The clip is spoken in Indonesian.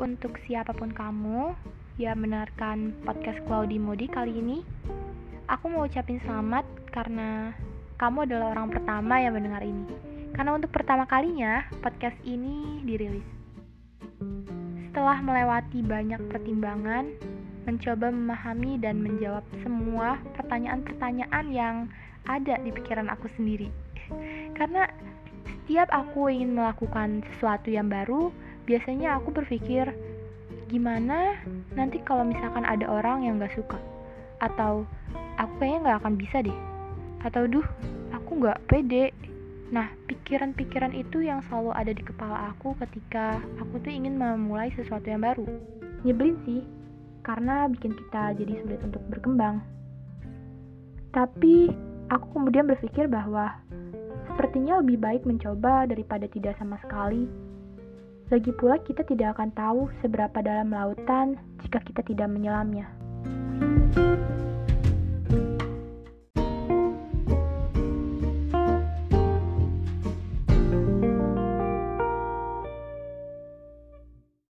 untuk siapa pun kamu yang mendengarkan podcast Cloudy Modi kali ini. Aku mau ucapin selamat karena kamu adalah orang pertama yang mendengar ini. Karena untuk pertama kalinya podcast ini dirilis. Setelah melewati banyak pertimbangan, mencoba memahami dan menjawab semua pertanyaan-pertanyaan yang ada di pikiran aku sendiri. Karena setiap aku ingin melakukan sesuatu yang baru, biasanya aku berpikir gimana nanti kalau misalkan ada orang yang gak suka? Atau aku kayaknya gak akan bisa deh. Atau duh aku gak pede. Nah pikiran-pikiran itu yang selalu ada di kepala aku ketika aku tuh ingin memulai sesuatu yang baru. Nyebelin sih karena bikin kita jadi sulit untuk berkembang. Tapi aku kemudian berpikir bahwa sepertinya lebih baik mencoba daripada tidak sama sekali lagi pula kita tidak akan tahu seberapa dalam lautan jika kita tidak menyelamnya.